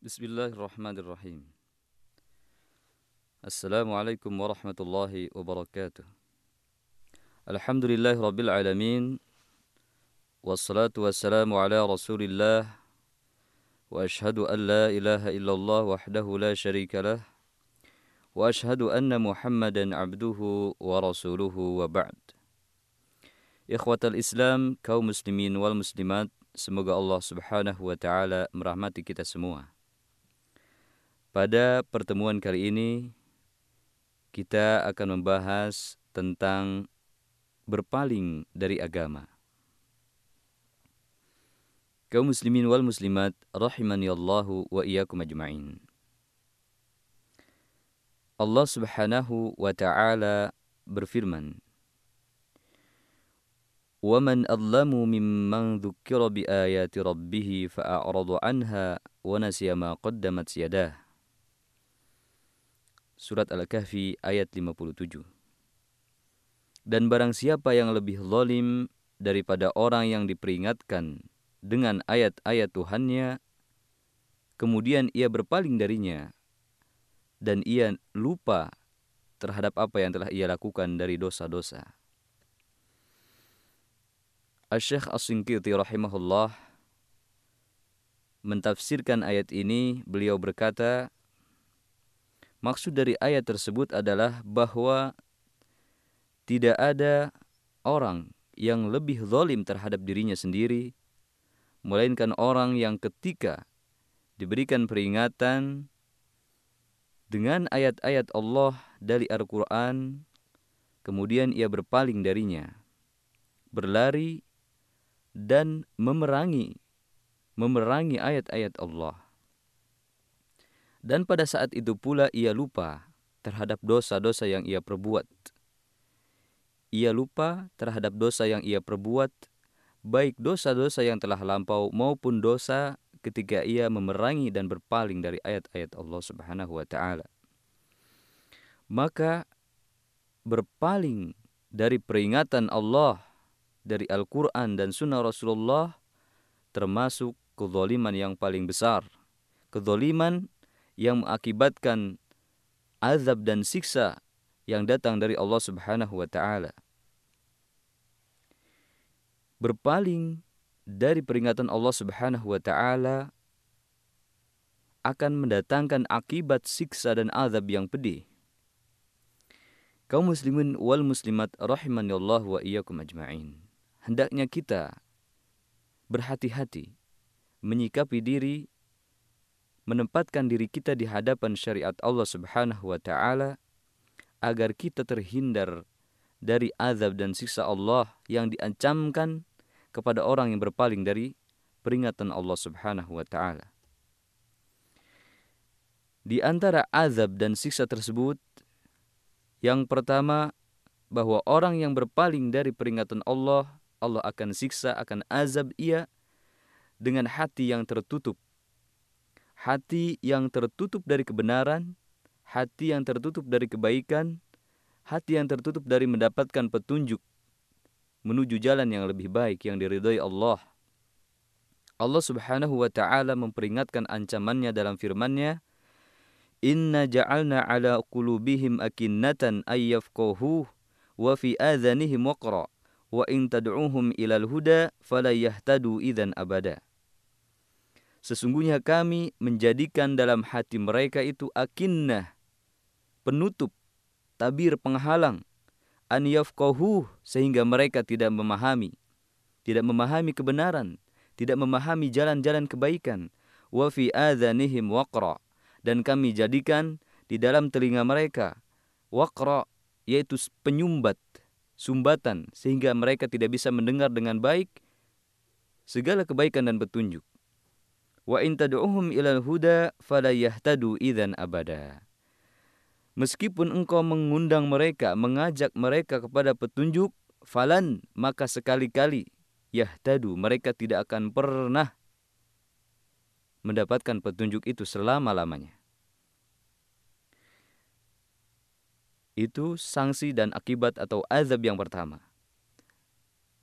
Bismillahirrahmanirrahim. Assalamualaikum warahmatullahi wabarakatuh. Alhamdulillah rabbil alamin. Wassalatu wassalamu ala rasulillah. Wa ashhadu an la ilaha illallah wahdahu la sharika lah. Wa ashhadu anna muhammadan abduhu wa rasuluhu wa ba'd. Ikhwatal Islam, kaum muslimin wal muslimat, semoga Allah subhanahu wa ta'ala merahmati kita semua. Pada pertemuan kali ini kita akan membahas tentang berpaling dari agama. Kaum muslimin wal muslimat rahimani Allahu wa iyyakum ajma'in. Allah Subhanahu wa taala berfirman, وَمَنْ أَظْلَمُ مِمَّنْ ذُكِّرَ بِآيَاتِ رَبِّهِ فَأَعْرَضَ عَنْهَا وَنَسِيَ مَا قَدَّمَتْ يَدَاهُ Surat Al-Kahfi ayat 57. Dan barang siapa yang lebih zalim daripada orang yang diperingatkan dengan ayat-ayat Tuhannya, kemudian ia berpaling darinya, dan ia lupa terhadap apa yang telah ia lakukan dari dosa-dosa. Asy-Syaikh As-Sinqiti rahimahullah mentafsirkan ayat ini, beliau berkata, Maksud dari ayat tersebut adalah bahwa tidak ada orang yang lebih zalim terhadap dirinya sendiri, melainkan orang yang ketika diberikan peringatan dengan ayat-ayat Allah dari Al-Quran, kemudian ia berpaling darinya, berlari dan memerangi, memerangi ayat-ayat Allah. Dan pada saat itu pula ia lupa terhadap dosa-dosa yang ia perbuat. Ia lupa terhadap dosa yang ia perbuat, baik dosa-dosa yang telah lampau maupun dosa ketika ia memerangi dan berpaling dari ayat-ayat Allah Subhanahu wa taala. Maka berpaling dari peringatan Allah dari Al-Qur'an dan sunnah Rasulullah termasuk kezaliman yang paling besar. Kezaliman yang mengakibatkan azab dan siksa yang datang dari Allah Subhanahu wa taala. Berpaling dari peringatan Allah Subhanahu wa taala akan mendatangkan akibat siksa dan azab yang pedih. Kaum muslimin wal muslimat rahimani Allah wa iyyakum ajma'in. Hendaknya kita berhati-hati menyikapi diri menempatkan diri kita di hadapan syariat Allah Subhanahu wa taala agar kita terhindar dari azab dan siksa Allah yang diancamkan kepada orang yang berpaling dari peringatan Allah Subhanahu wa taala. Di antara azab dan siksa tersebut yang pertama bahwa orang yang berpaling dari peringatan Allah, Allah akan siksa, akan azab ia dengan hati yang tertutup hati yang tertutup dari kebenaran, hati yang tertutup dari kebaikan, hati yang tertutup dari mendapatkan petunjuk menuju jalan yang lebih baik yang diridhoi Allah. Allah Subhanahu wa taala memperingatkan ancamannya dalam firman-Nya, "Inna ja'alna 'ala qulubihim akinnatan ay yafqahu wa fi adhanihim waqra wa in tad'uhum ilal huda fala yahtadu idzan abada." Sesungguhnya kami menjadikan dalam hati mereka itu akinnah, penutup, tabir penghalang, an sehingga mereka tidak memahami, tidak memahami kebenaran, tidak memahami jalan-jalan kebaikan, wa fi adhanihim waqra dan kami jadikan di dalam telinga mereka waqra yaitu penyumbat, sumbatan sehingga mereka tidak bisa mendengar dengan baik segala kebaikan dan petunjuk. Wa in tad'uhum ilal huda fala yahtadu idzan abada. Meskipun engkau mengundang mereka, mengajak mereka kepada petunjuk, falan maka sekali-kali yahtadu mereka tidak akan pernah mendapatkan petunjuk itu selama-lamanya. Itu sanksi dan akibat atau azab yang pertama.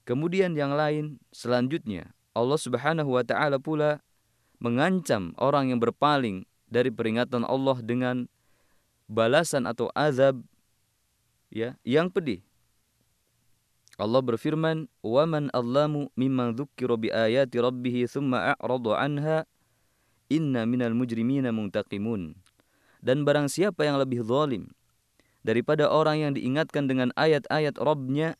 Kemudian yang lain selanjutnya Allah Subhanahu wa taala pula mengancam orang yang berpaling dari peringatan Allah dengan balasan atau azab ya yang pedih. Allah berfirman, "Wa man allamu mimman dzukkira bi ayati rabbih tsumma a'rada 'anha inna minal mujrimina muntaqimun." Dan barang siapa yang lebih zalim daripada orang yang diingatkan dengan ayat-ayat Rabbnya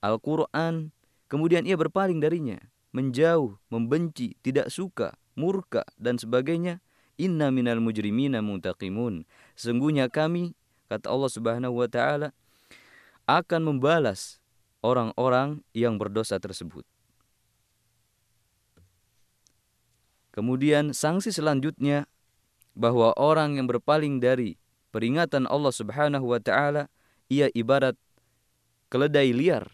Al-Quran, kemudian ia berpaling darinya, menjauh, membenci, tidak suka, murka, dan sebagainya, inna minal mujrimina muntaqimun. Sungguhnya kami, kata Allah subhanahu wa ta'ala, akan membalas orang-orang yang berdosa tersebut. Kemudian sanksi selanjutnya bahwa orang yang berpaling dari peringatan Allah Subhanahu wa taala ia ibarat keledai liar.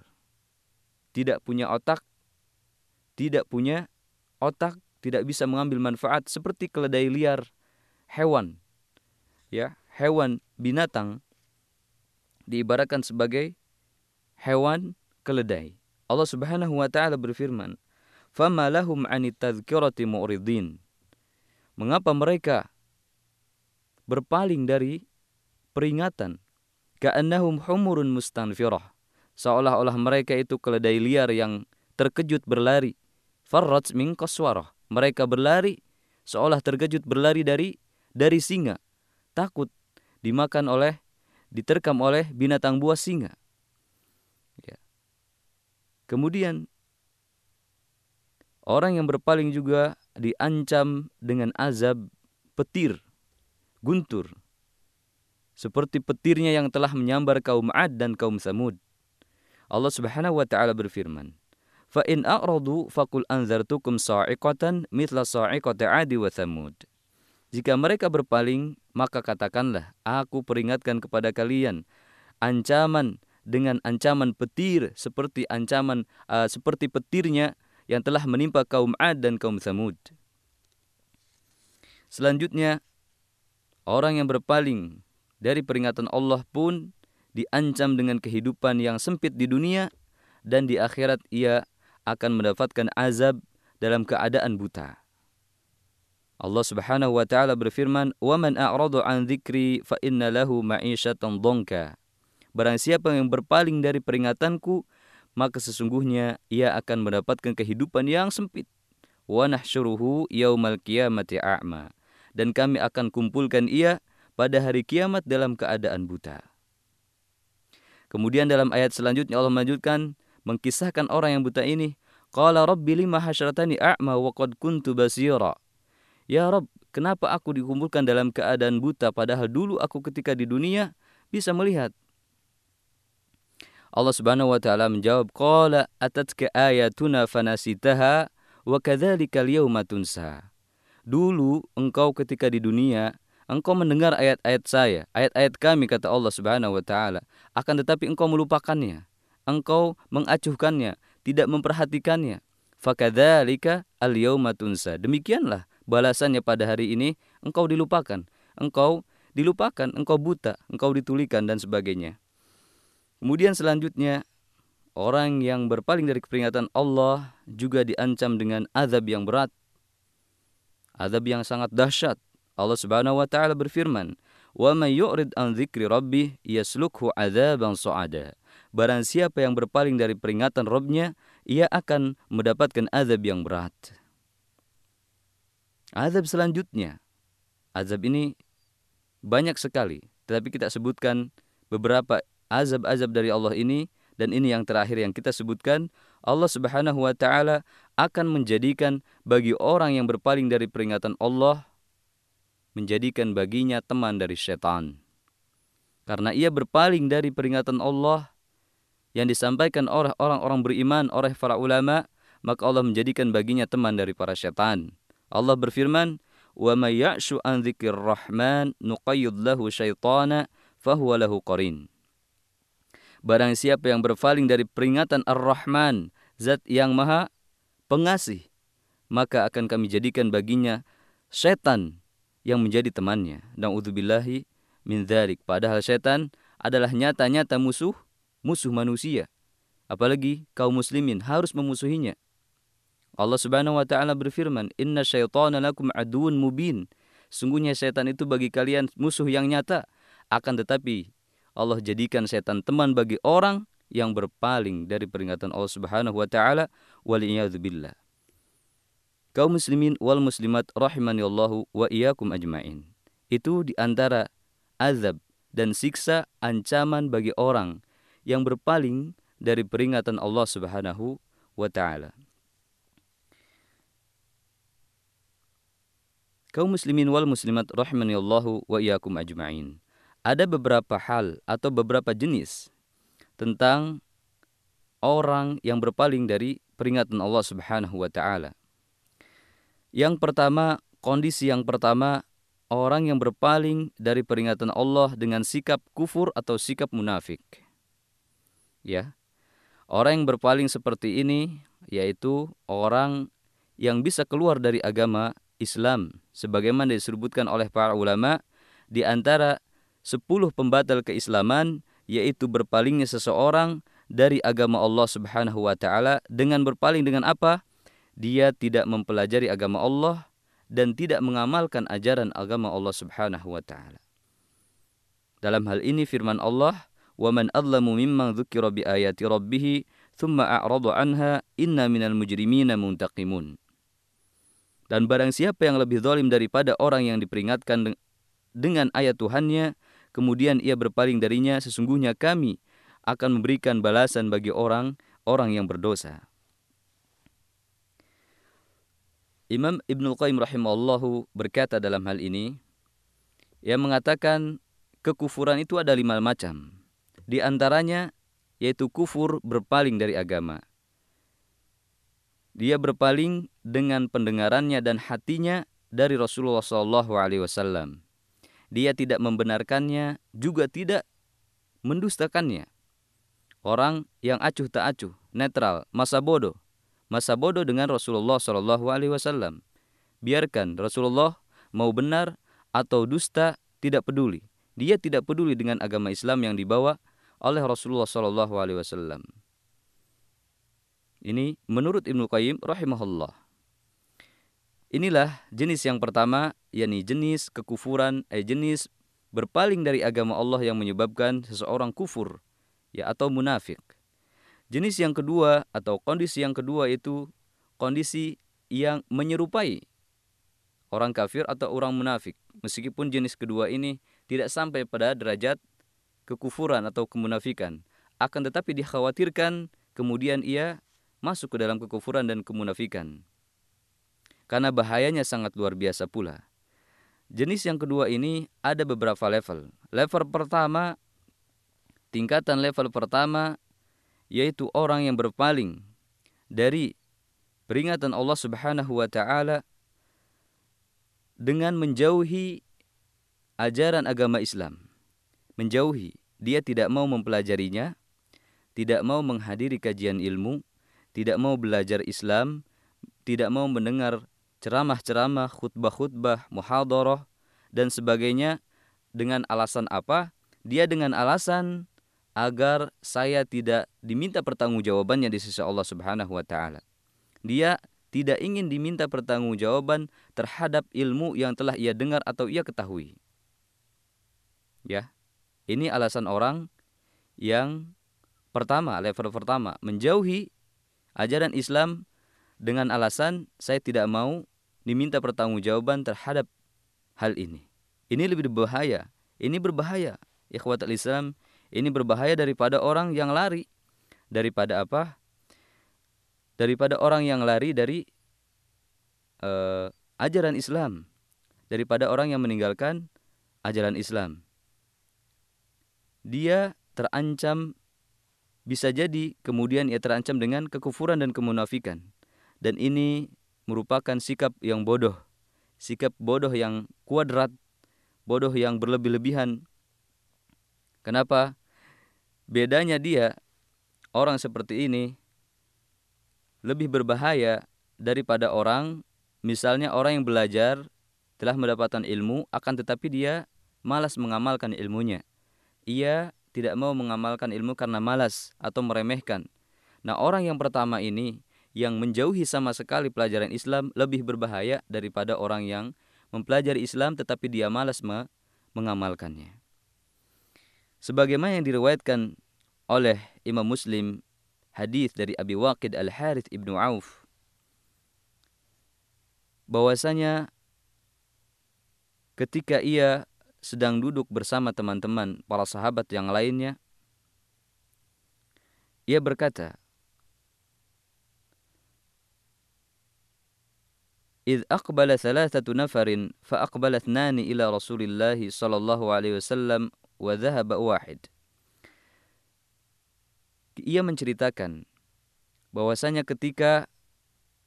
Tidak punya otak, tidak punya otak, tidak bisa mengambil manfaat seperti keledai liar hewan. Ya, hewan binatang diibaratkan sebagai hewan keledai. Allah Subhanahu wa taala berfirman, "Fama lahum 'anit tadhkirati mu'ridin." Mengapa mereka berpaling dari peringatan? Ka'annahum humurun mustanfirah. Seolah-olah mereka itu keledai liar yang terkejut berlari. Farrat min qaswarah. Mereka berlari seolah terkejut berlari dari dari singa. Takut dimakan oleh diterkam oleh binatang buas singa. Kemudian orang yang berpaling juga diancam dengan azab petir, guntur. Seperti petirnya yang telah menyambar kaum Ad dan kaum Samud. Allah Subhanahu wa taala berfirman, "Fa in a'radu faqul anzartukum sa'iqatan mithla sa'iqati 'adi wa Samud." Jika mereka berpaling, maka katakanlah, aku peringatkan kepada kalian ancaman dengan ancaman petir seperti ancaman uh, seperti petirnya yang telah menimpa kaum Ad dan kaum Samud. Selanjutnya, orang yang berpaling dari peringatan Allah pun diancam dengan kehidupan yang sempit di dunia dan di akhirat ia akan mendapatkan azab dalam keadaan buta. Allah Subhanahu wa taala berfirman, "Wa man a'rada 'an dzikri fa inna lahu ma'isyatan dhanka." Barang siapa yang berpaling dari peringatanku, maka sesungguhnya ia akan mendapatkan kehidupan yang sempit. Wa nahsyuruhu yaumal qiyamati a'ma. Dan kami akan kumpulkan ia pada hari kiamat dalam keadaan buta. Kemudian dalam ayat selanjutnya Allah melanjutkan mengkisahkan orang yang buta ini. Qala rabbi lima hasyratani a'ma wa qad kuntu basira. Ya Rabb, kenapa aku dikumpulkan dalam keadaan buta padahal dulu aku ketika di dunia bisa melihat. Allah Subhanahu wa taala menjawab, "Qala atatka ayatuna fanasitaha wa kadzalika al-yawma tunsa." Dulu engkau ketika di dunia engkau mendengar ayat-ayat saya, ayat-ayat kami kata Allah Subhanahu wa taala, akan tetapi engkau melupakannya. Engkau mengacuhkannya, tidak memperhatikannya. Fakadzalika al-yawma tunsa. Demikianlah balasannya pada hari ini, engkau dilupakan. Engkau dilupakan, engkau buta, engkau ditulikan dan sebagainya. Kemudian selanjutnya orang yang berpaling dari peringatan Allah juga diancam dengan azab yang berat. Azab yang sangat dahsyat. Allah Subhanahu wa taala berfirman, "Wa may yu'rid an dzikri rabbih yaslukhu 'adzaban su'ada." Barang siapa yang berpaling dari peringatan Rabbnya, ia akan mendapatkan azab yang berat. Azab selanjutnya, azab ini banyak sekali, tetapi kita sebutkan beberapa azab-azab dari Allah ini dan ini yang terakhir yang kita sebutkan Allah Subhanahu wa taala akan menjadikan bagi orang yang berpaling dari peringatan Allah menjadikan baginya teman dari setan. Karena ia berpaling dari peringatan Allah yang disampaikan oleh orang-orang beriman oleh para ulama, maka Allah menjadikan baginya teman dari para setan. Allah berfirman, "Wa may ya'shu an dzikir rahman nuqayyid lahu syaitana fahuwa lahu qarin." Barang siapa yang berpaling dari peringatan Ar-Rahman, zat yang maha pengasih, maka akan kami jadikan baginya setan yang menjadi temannya. Dan udzubillahi min dharik. Padahal setan adalah nyata-nyata musuh, musuh manusia. Apalagi kaum muslimin harus memusuhinya. Allah Subhanahu wa taala berfirman, "Inna syaitana lakum aduun mubin." Sungguhnya setan itu bagi kalian musuh yang nyata. Akan tetapi Allah jadikan setan teman bagi orang yang berpaling dari peringatan Allah Subhanahu wa taala waliyadzubillah. Kaum muslimin wal muslimat rahimani Allahu wa iyyakum ajmain. Itu di antara azab dan siksa ancaman bagi orang yang berpaling dari peringatan Allah Subhanahu wa taala. Kaum muslimin wal muslimat rahimani wa iyyakum ajmain. Ada beberapa hal atau beberapa jenis tentang orang yang berpaling dari peringatan Allah Subhanahu wa taala. Yang pertama, kondisi yang pertama orang yang berpaling dari peringatan Allah dengan sikap kufur atau sikap munafik. Ya. Orang yang berpaling seperti ini yaitu orang yang bisa keluar dari agama Islam sebagaimana disebutkan oleh para ulama di antara sepuluh pembatal keislaman yaitu berpalingnya seseorang dari agama Allah Subhanahu wa taala dengan berpaling dengan apa? Dia tidak mempelajari agama Allah dan tidak mengamalkan ajaran agama Allah Subhanahu wa taala. Dalam hal ini firman Allah, "Wa man adlamu mimman dzukira bi ayati rabbih thumma a'rada anha inna minal mujrimina muntaqimun." Dan barang siapa yang lebih zalim daripada orang yang diperingatkan dengan ayat Tuhannya, kemudian ia berpaling darinya, sesungguhnya kami akan memberikan balasan bagi orang orang yang berdosa. Imam Ibnu Qayyim rahimallahu berkata dalam hal ini, ia mengatakan kekufuran itu ada lima macam. Di antaranya yaitu kufur berpaling dari agama. Dia berpaling dengan pendengarannya dan hatinya dari Rasulullah Wasallam. Dia tidak membenarkannya, juga tidak mendustakannya. Orang yang acuh tak acuh, netral, masa bodoh, masa bodoh dengan Rasulullah Wasallam. Biarkan Rasulullah mau benar atau dusta tidak peduli. Dia tidak peduli dengan agama Islam yang dibawa oleh Rasulullah Shallallahu Alaihi Wasallam. Ini menurut Ibnu Qayyim rahimahullah. Inilah jenis yang pertama, yakni jenis kekufuran, eh jenis berpaling dari agama Allah yang menyebabkan seseorang kufur, ya atau munafik. Jenis yang kedua atau kondisi yang kedua itu kondisi yang menyerupai orang kafir atau orang munafik. Meskipun jenis kedua ini tidak sampai pada derajat kekufuran atau kemunafikan, akan tetapi dikhawatirkan kemudian ia masuk ke dalam kekufuran dan kemunafikan. Karena bahayanya sangat luar biasa pula. Jenis yang kedua ini ada beberapa level. Level pertama, tingkatan level pertama yaitu orang yang berpaling dari peringatan Allah Subhanahu wa taala dengan menjauhi ajaran agama Islam. Menjauhi, dia tidak mau mempelajarinya, tidak mau menghadiri kajian ilmu, tidak mau belajar Islam, tidak mau mendengar ceramah-ceramah, khutbah-khutbah, muhadharah dan sebagainya dengan alasan apa? Dia dengan alasan agar saya tidak diminta pertanggungjawabannya di sisi Allah Subhanahu wa taala. Dia tidak ingin diminta pertanggungjawaban terhadap ilmu yang telah ia dengar atau ia ketahui. Ya. Ini alasan orang yang pertama, level pertama, menjauhi ajaran Islam dengan alasan saya tidak mau diminta pertanggungjawaban terhadap hal ini. Ini lebih berbahaya. Ini berbahaya. Ikhwatul Islam, ini berbahaya daripada orang yang lari. Daripada apa? Daripada orang yang lari dari uh, ajaran Islam. Daripada orang yang meninggalkan ajaran Islam. Dia terancam bisa jadi kemudian ia terancam dengan kekufuran dan kemunafikan. Dan ini merupakan sikap yang bodoh. Sikap bodoh yang kuadrat, bodoh yang berlebih-lebihan. Kenapa? Bedanya dia, orang seperti ini, lebih berbahaya daripada orang, misalnya orang yang belajar, telah mendapatkan ilmu, akan tetapi dia malas mengamalkan ilmunya. Ia tidak mau mengamalkan ilmu karena malas atau meremehkan. Nah, orang yang pertama ini yang menjauhi sama sekali pelajaran Islam lebih berbahaya daripada orang yang mempelajari Islam tetapi dia malas mengamalkannya. Sebagaimana yang diriwayatkan oleh Imam Muslim hadis dari Abi Waqid Al-Harith Ibnu Auf bahwasanya ketika ia sedang duduk bersama teman-teman para sahabat yang lainnya, ia berkata, إذ أقبل ثلاثة نفر فأقبل اثنان إلى رسول الله صلى الله عليه وسلم وذهب واحد. Ia menceritakan bahwasanya ketika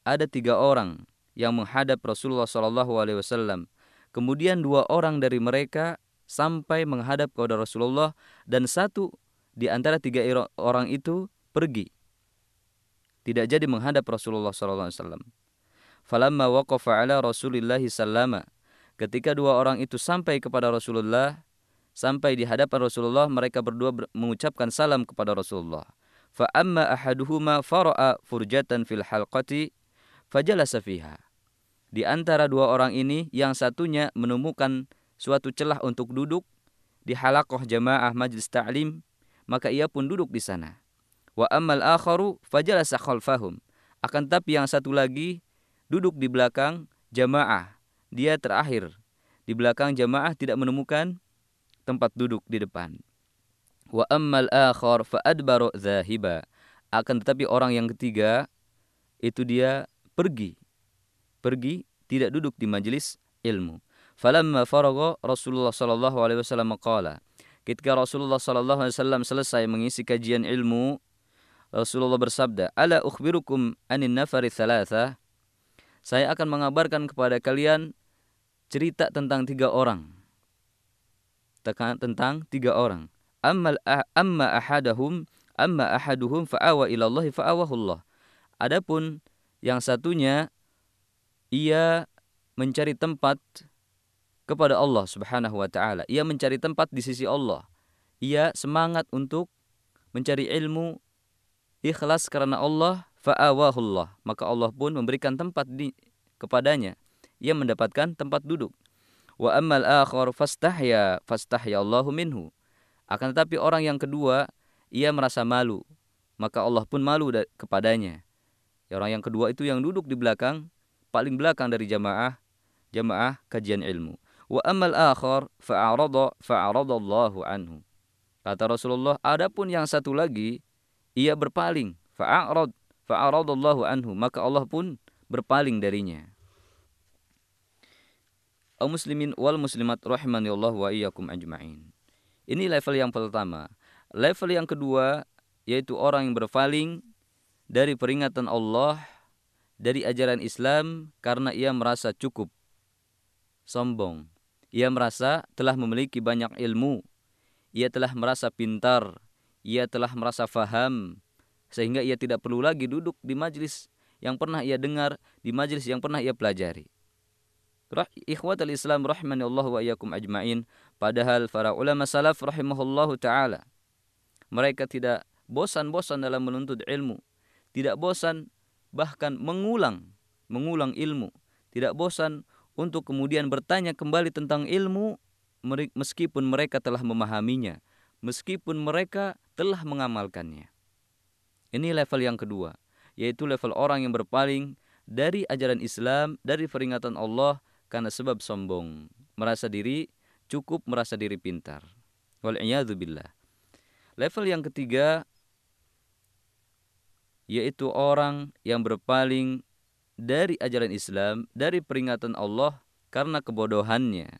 ada tiga orang yang menghadap Rasulullah Shallallahu Alaihi Wasallam Kemudian dua orang dari mereka sampai menghadap kepada Rasulullah dan satu di antara tiga orang itu pergi. Tidak jadi menghadap Rasulullah SAW. Falamma waqafa ala Rasulillah sallama. Ketika dua orang itu sampai kepada Rasulullah, sampai di hadapan Rasulullah, mereka berdua mengucapkan salam kepada Rasulullah. Fa amma ahaduhuma fara'a furjatan fil halqati fajalasa fiha. Di antara dua orang ini, yang satunya menemukan suatu celah untuk duduk di halakoh jamaah majlis ta'lim, maka ia pun duduk di sana. Wa ammal akharu fajalasa khalfahum. Akan tapi yang satu lagi duduk di belakang jamaah. Dia terakhir. Di belakang jamaah tidak menemukan tempat duduk di depan. Wa ammal akhar fa adbaru zahiba. Akan tetapi orang yang ketiga itu dia pergi pergi tidak duduk di majelis ilmu. Falamma faragha Rasulullah sallallahu alaihi wasallam qala. Ketika Rasulullah sallallahu alaihi wasallam selesai mengisi kajian ilmu, Rasulullah bersabda, "Ala ukhbirukum anin nafari thalatha?" Saya akan mengabarkan kepada kalian cerita tentang tiga orang. Tentang tiga orang. Amma, amma ahadahum amma ahaduhum fa'awa ila Allah fa'awahu Allah. Adapun yang satunya ia mencari tempat kepada Allah Subhanahu wa taala. Ia mencari tempat di sisi Allah. Ia semangat untuk mencari ilmu ikhlas karena Allah fa'awahullah. Maka Allah pun memberikan tempat di kepadanya. Ia mendapatkan tempat duduk. Wa ammal akhar fastahya fastahya Allahu minhu. Akan tetapi orang yang kedua ia merasa malu. Maka Allah pun malu kepadanya. Orang yang kedua itu yang duduk di belakang paling belakang dari jamaah jamaah kajian ilmu. Wa amal akhar fa'arada fa'aradallahu anhu. Kata Rasulullah, adapun yang satu lagi ia berpaling, fa'arad fa'aradallahu anhu, maka Allah pun berpaling darinya. Al muslimin wal muslimat rahimani Allah wa iyyakum ajma'in. Ini level yang pertama. Level yang kedua yaitu orang yang berpaling dari peringatan Allah dari ajaran Islam karena ia merasa cukup sombong. Ia merasa telah memiliki banyak ilmu. Ia telah merasa pintar. Ia telah merasa faham. Sehingga ia tidak perlu lagi duduk di majlis yang pernah ia dengar, di majlis yang pernah ia pelajari. Ikhwatal Islam rahimani Allah wa iyyakum ajmain. Padahal para ulama salaf rahimahullahu taala mereka tidak bosan-bosan dalam menuntut ilmu, tidak bosan bahkan mengulang mengulang ilmu. Tidak bosan untuk kemudian bertanya kembali tentang ilmu meskipun mereka telah memahaminya meskipun mereka telah mengamalkannya. Ini level yang kedua yaitu level orang yang berpaling dari ajaran Islam dari peringatan Allah karena sebab sombong. Merasa diri cukup merasa diri pintar. Wal billah. Level yang ketiga yaitu orang yang berpaling dari ajaran Islam, dari peringatan Allah karena kebodohannya.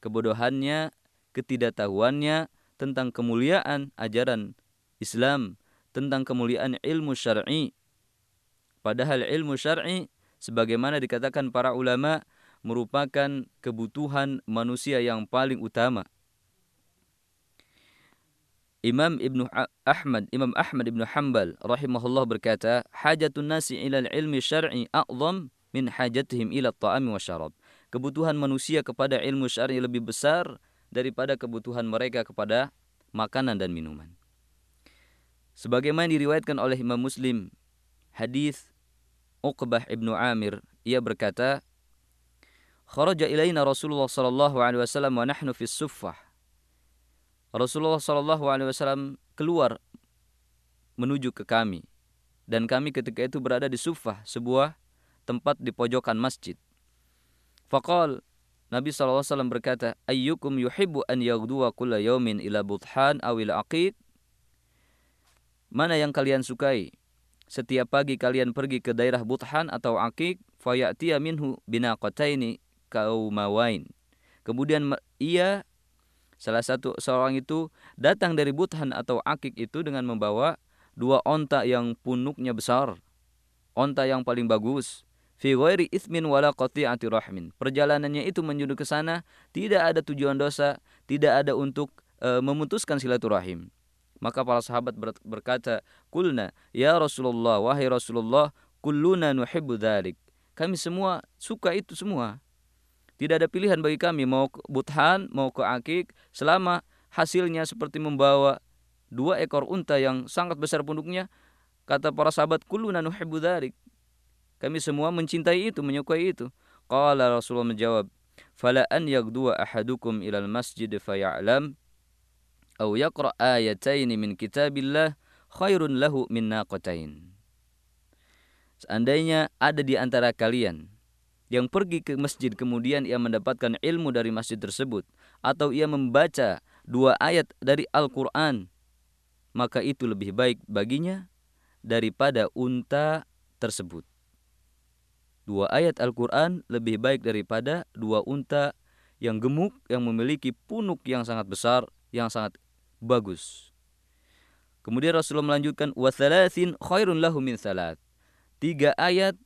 Kebodohannya, ketidaktahuannya tentang kemuliaan ajaran Islam, tentang kemuliaan ilmu syar'i. Padahal ilmu syar'i sebagaimana dikatakan para ulama merupakan kebutuhan manusia yang paling utama Imam Ibnu Ahmad, Imam Ahmad Ibnu Hanbal rahimahullah berkata, "Hajatun nasi ila ilmi syar'i a'zam min hajatihim ila ta'ami wa syarab." Kebutuhan manusia kepada ilmu syar'i lebih besar daripada kebutuhan mereka kepada makanan dan minuman. Sebagaimana diriwayatkan oleh Imam Muslim, hadis Uqbah ibnu Amir, ia berkata, Kharaja ilaina Rasulullah sallallahu alaihi wasallam wa nahnu fi suffah. Rasulullah sallallahu alaihi wasallam keluar menuju ke kami dan kami ketika itu berada di Suffah, sebuah tempat di pojokan masjid. Faqal Nabi SAW berkata, Ayyukum yuhibbu an yaghduwa kulla yawmin ila buthan awil aqiq? Mana yang kalian sukai? Setiap pagi kalian pergi ke daerah Buthan atau Aqiq, fayatiya minhu binaqataini kaumawain. Kemudian ia salah satu seorang itu datang dari Buthan atau Akik itu dengan membawa dua onta yang punuknya besar, onta yang paling bagus, fi ghairi ithmin wala qati'ati rahmin. Perjalanannya itu menuju ke sana tidak ada tujuan dosa, tidak ada untuk e, memutuskan silaturahim. Maka para sahabat berkata, "Kulna ya Rasulullah, wahai Rasulullah, kulluna nuhibbu dzalik." Kami semua suka itu semua. Tidak ada pilihan bagi kami mau ke Buthan, mau ke Akik selama hasilnya seperti membawa dua ekor unta yang sangat besar punduknya. Kata para sahabat, "Kulluna nuhibbu dzalik." Kami semua mencintai itu, menyukai itu. Qala Rasulullah menjawab, "Fala an yagdua ahadukum ilal masjid faya'lam aw yaqra ayatain min kitabillah khairun lahu min naqatain." Seandainya ada di antara kalian yang pergi ke masjid kemudian ia mendapatkan ilmu dari masjid tersebut atau ia membaca dua ayat dari Al-Qur'an maka itu lebih baik baginya daripada unta tersebut dua ayat Al-Quran lebih baik daripada dua unta yang gemuk yang memiliki punuk yang sangat besar yang sangat bagus. Kemudian Rasulullah melanjutkan wasalasin khairun lahu min salat. Tiga ayat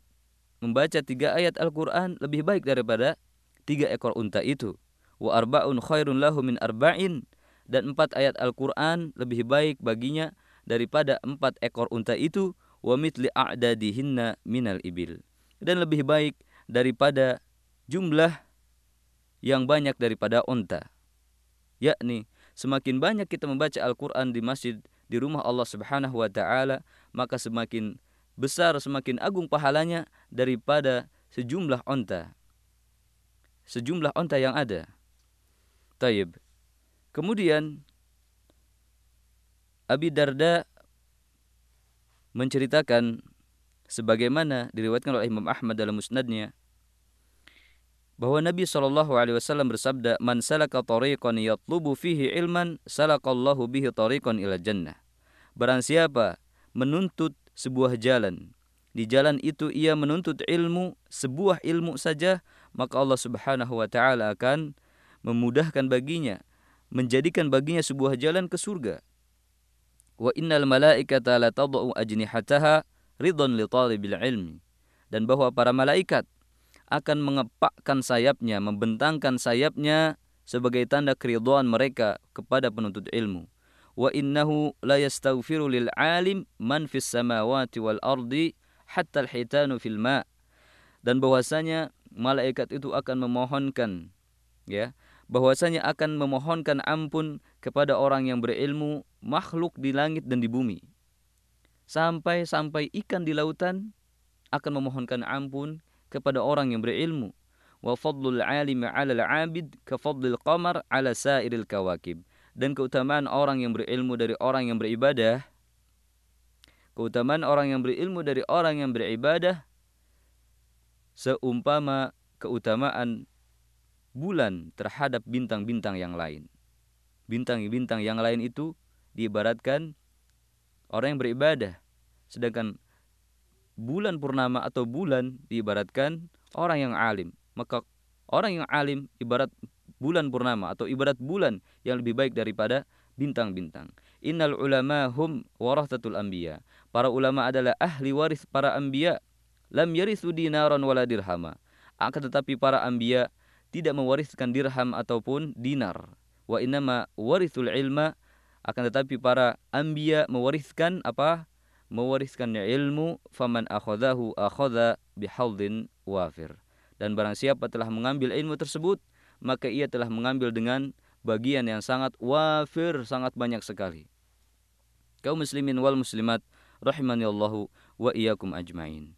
membaca tiga ayat Al-Quran lebih baik daripada tiga ekor unta itu. Wa arba'un khairun lahu min arba'in dan empat ayat Al-Quran lebih baik baginya daripada empat ekor unta itu wa mitli a'dadihinna minal ibil dan lebih baik daripada jumlah yang banyak daripada unta. Yakni semakin banyak kita membaca Al-Qur'an di masjid di rumah Allah Subhanahu wa taala, maka semakin besar semakin agung pahalanya daripada sejumlah unta. Sejumlah unta yang ada. Taib. Kemudian Abi Darda menceritakan sebagaimana diriwayatkan oleh Imam Ahmad dalam musnadnya bahwa Nabi Shallallahu Alaihi Wasallam bersabda, "Man salaka tariqan yatlubu fihi ilman, salakallahu bihi tariqan ila jannah." Barang siapa menuntut sebuah jalan, di jalan itu ia menuntut ilmu, sebuah ilmu saja, maka Allah Subhanahu wa taala akan memudahkan baginya, menjadikan baginya sebuah jalan ke surga. Wa innal malaikata la tad'u ajnihataha ridon li talibil ilmi dan bahwa para malaikat akan mengepakkan sayapnya, membentangkan sayapnya sebagai tanda keriduan mereka kepada penuntut ilmu. Wa innahu la yastaghfiru lil alim man fis samawati wal ardi hatta al-hitanu fil ma. Dan bahwasanya malaikat itu akan memohonkan ya, bahwasanya akan memohonkan ampun kepada orang yang berilmu makhluk di langit dan di bumi sampai-sampai ikan di lautan akan memohonkan ampun kepada orang yang berilmu. Wa fadlul alimi 'ala al-'abid ka fadlil qamar 'ala sa'iril kawakib. Dan keutamaan orang yang berilmu dari orang yang beribadah keutamaan orang yang berilmu dari orang yang beribadah seumpama keutamaan bulan terhadap bintang-bintang yang lain. Bintang-bintang yang lain itu diibaratkan orang yang beribadah. Sedangkan bulan purnama atau bulan diibaratkan orang yang alim. Maka orang yang alim ibarat bulan purnama atau ibarat bulan yang lebih baik daripada bintang-bintang. Innal ulama hum warathatul anbiya. Para ulama adalah ahli waris para anbiya. Lam yarithu dinaran wala dirhama. Akan tetapi para anbiya tidak mewariskan dirham ataupun dinar. Wa innama warithul ilma akan tetapi para anbiya mewariskan apa? Mewariskan ilmu faman akhadahu akhadha bihaldin wafir. Dan barang siapa telah mengambil ilmu tersebut, maka ia telah mengambil dengan bagian yang sangat wafir, sangat banyak sekali. Kaum muslimin wal muslimat rahimani Allahu wa iyyakum ajmain.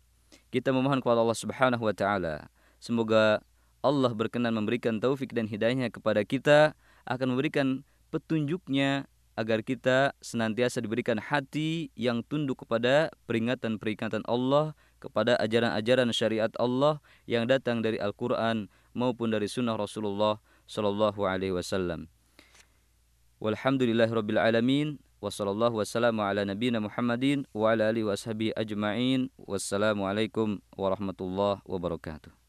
Kita memohon kepada Allah Subhanahu wa taala semoga Allah berkenan memberikan taufik dan hidayahnya kepada kita akan memberikan petunjuknya agar kita senantiasa diberikan hati yang tunduk kepada peringatan-peringatan Allah, kepada ajaran-ajaran syariat Allah yang datang dari Al-Quran maupun dari sunnah Rasulullah Sallallahu Alaihi Wasallam. Walhamdulillahirabbil alamin wa sallallahu wasallam ala nabiyyina Muhammadin wa ala alihi washabihi ajma'in. Wassalamualaikum warahmatullahi wabarakatuh.